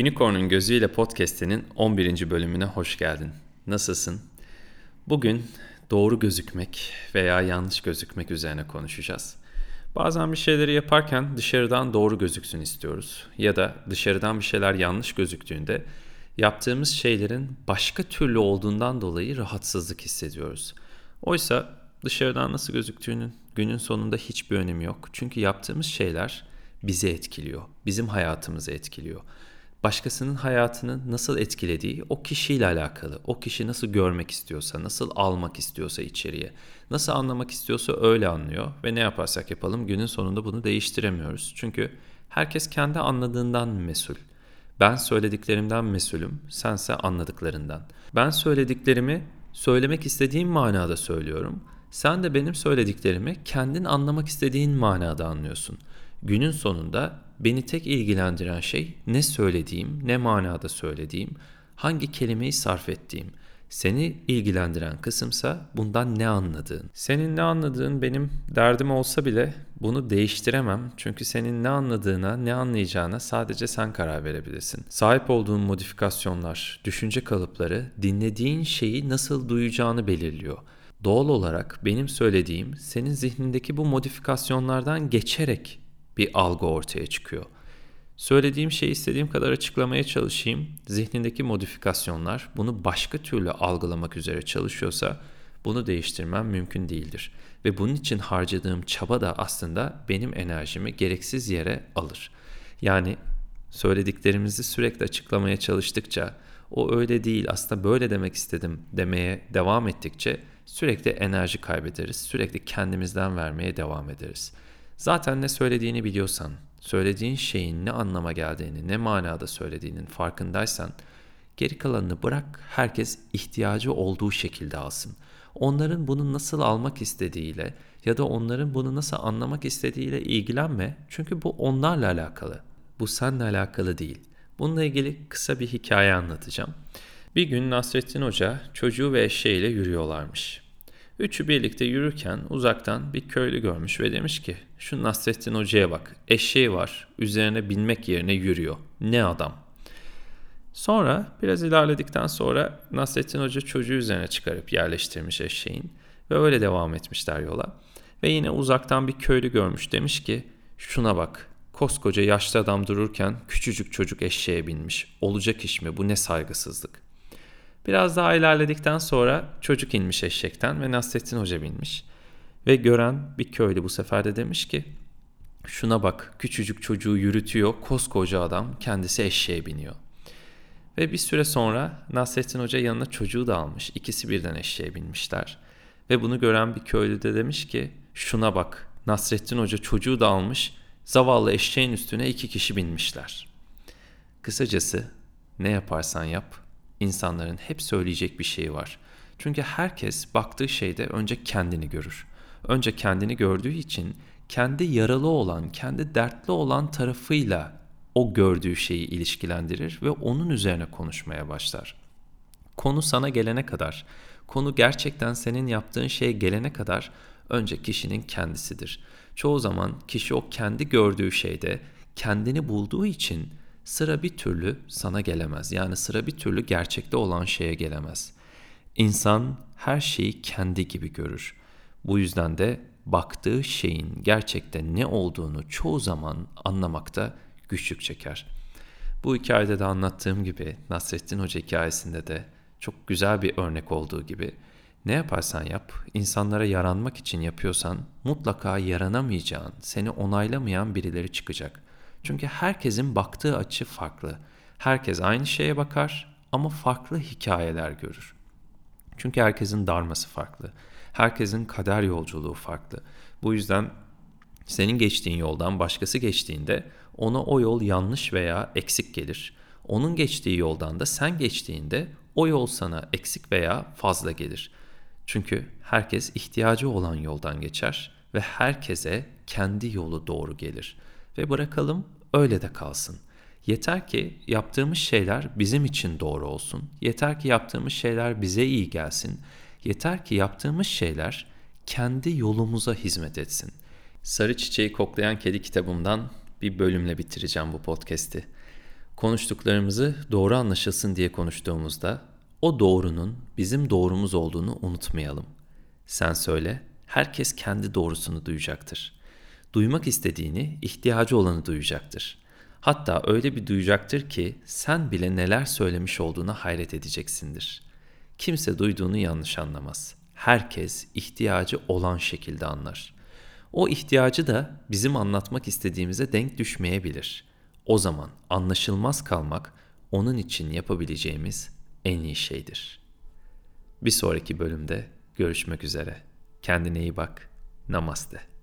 Unicorn'un Gözüyle Podcast'inin 11. bölümüne hoş geldin. Nasılsın? Bugün doğru gözükmek veya yanlış gözükmek üzerine konuşacağız. Bazen bir şeyleri yaparken dışarıdan doğru gözüksün istiyoruz. Ya da dışarıdan bir şeyler yanlış gözüktüğünde yaptığımız şeylerin başka türlü olduğundan dolayı rahatsızlık hissediyoruz. Oysa dışarıdan nasıl gözüktüğünün günün sonunda hiçbir önemi yok. Çünkü yaptığımız şeyler bizi etkiliyor, bizim hayatımızı etkiliyor başkasının hayatını nasıl etkilediği o kişiyle alakalı. O kişi nasıl görmek istiyorsa, nasıl almak istiyorsa içeriye, nasıl anlamak istiyorsa öyle anlıyor ve ne yaparsak yapalım günün sonunda bunu değiştiremiyoruz. Çünkü herkes kendi anladığından mesul. Ben söylediklerimden mesulüm, sense anladıklarından. Ben söylediklerimi söylemek istediğim manada söylüyorum. Sen de benim söylediklerimi kendin anlamak istediğin manada anlıyorsun. Günün sonunda beni tek ilgilendiren şey ne söylediğim, ne manada söylediğim, hangi kelimeyi sarf ettiğim. Seni ilgilendiren kısımsa bundan ne anladığın. Senin ne anladığın benim derdim olsa bile bunu değiştiremem. Çünkü senin ne anladığına, ne anlayacağına sadece sen karar verebilirsin. Sahip olduğun modifikasyonlar, düşünce kalıpları dinlediğin şeyi nasıl duyacağını belirliyor. Doğal olarak benim söylediğim senin zihnindeki bu modifikasyonlardan geçerek bir algı ortaya çıkıyor. Söylediğim şeyi istediğim kadar açıklamaya çalışayım. Zihnindeki modifikasyonlar bunu başka türlü algılamak üzere çalışıyorsa bunu değiştirmem mümkün değildir. Ve bunun için harcadığım çaba da aslında benim enerjimi gereksiz yere alır. Yani söylediklerimizi sürekli açıklamaya çalıştıkça o öyle değil aslında böyle demek istedim demeye devam ettikçe sürekli enerji kaybederiz. Sürekli kendimizden vermeye devam ederiz. Zaten ne söylediğini biliyorsan, söylediğin şeyin ne anlama geldiğini, ne manada söylediğinin farkındaysan, geri kalanını bırak herkes ihtiyacı olduğu şekilde alsın. Onların bunu nasıl almak istediğiyle ya da onların bunu nasıl anlamak istediğiyle ilgilenme. Çünkü bu onlarla alakalı. Bu seninle alakalı değil. Bununla ilgili kısa bir hikaye anlatacağım. Bir gün Nasrettin Hoca çocuğu ve eşeğiyle yürüyorlarmış. Üçü birlikte yürürken uzaktan bir köylü görmüş ve demiş ki şu Nasrettin Hoca'ya bak eşeği var üzerine binmek yerine yürüyor. Ne adam. Sonra biraz ilerledikten sonra Nasrettin Hoca çocuğu üzerine çıkarıp yerleştirmiş eşeğin ve öyle devam etmişler yola. Ve yine uzaktan bir köylü görmüş demiş ki şuna bak koskoca yaşlı adam dururken küçücük çocuk eşeğe binmiş. Olacak iş mi bu ne saygısızlık. Biraz daha ilerledikten sonra çocuk inmiş eşekten ve Nasrettin Hoca binmiş. Ve gören bir köylü bu sefer de demiş ki şuna bak küçücük çocuğu yürütüyor koskoca adam kendisi eşeğe biniyor. Ve bir süre sonra Nasrettin Hoca yanına çocuğu da almış. İkisi birden eşeğe binmişler. Ve bunu gören bir köylü de demiş ki şuna bak Nasrettin Hoca çocuğu da almış zavallı eşeğin üstüne iki kişi binmişler. Kısacası ne yaparsan yap insanların hep söyleyecek bir şeyi var. Çünkü herkes baktığı şeyde önce kendini görür. Önce kendini gördüğü için kendi yaralı olan, kendi dertli olan tarafıyla o gördüğü şeyi ilişkilendirir ve onun üzerine konuşmaya başlar. Konu sana gelene kadar, konu gerçekten senin yaptığın şeye gelene kadar önce kişinin kendisidir. Çoğu zaman kişi o kendi gördüğü şeyde kendini bulduğu için sıra bir türlü sana gelemez. Yani sıra bir türlü gerçekte olan şeye gelemez. İnsan her şeyi kendi gibi görür. Bu yüzden de baktığı şeyin gerçekte ne olduğunu çoğu zaman anlamakta güçlük çeker. Bu hikayede de anlattığım gibi Nasrettin Hoca hikayesinde de çok güzel bir örnek olduğu gibi ne yaparsan yap, insanlara yaranmak için yapıyorsan mutlaka yaranamayacağın, seni onaylamayan birileri çıkacak. Çünkü herkesin baktığı açı farklı. Herkes aynı şeye bakar ama farklı hikayeler görür. Çünkü herkesin darması farklı. Herkesin kader yolculuğu farklı. Bu yüzden senin geçtiğin yoldan başkası geçtiğinde ona o yol yanlış veya eksik gelir. Onun geçtiği yoldan da sen geçtiğinde o yol sana eksik veya fazla gelir. Çünkü herkes ihtiyacı olan yoldan geçer ve herkese kendi yolu doğru gelir ve bırakalım öyle de kalsın. Yeter ki yaptığımız şeyler bizim için doğru olsun. Yeter ki yaptığımız şeyler bize iyi gelsin. Yeter ki yaptığımız şeyler kendi yolumuza hizmet etsin. Sarı Çiçeği Koklayan Kedi kitabımdan bir bölümle bitireceğim bu podcast'i. Konuştuklarımızı doğru anlaşılsın diye konuştuğumuzda o doğrunun bizim doğrumuz olduğunu unutmayalım. Sen söyle, herkes kendi doğrusunu duyacaktır. Duymak istediğini, ihtiyacı olanı duyacaktır. Hatta öyle bir duyacaktır ki sen bile neler söylemiş olduğuna hayret edeceksindir. Kimse duyduğunu yanlış anlamaz. Herkes ihtiyacı olan şekilde anlar. O ihtiyacı da bizim anlatmak istediğimize denk düşmeyebilir. O zaman anlaşılmaz kalmak onun için yapabileceğimiz en iyi şeydir. Bir sonraki bölümde görüşmek üzere. Kendine iyi bak. Namaste.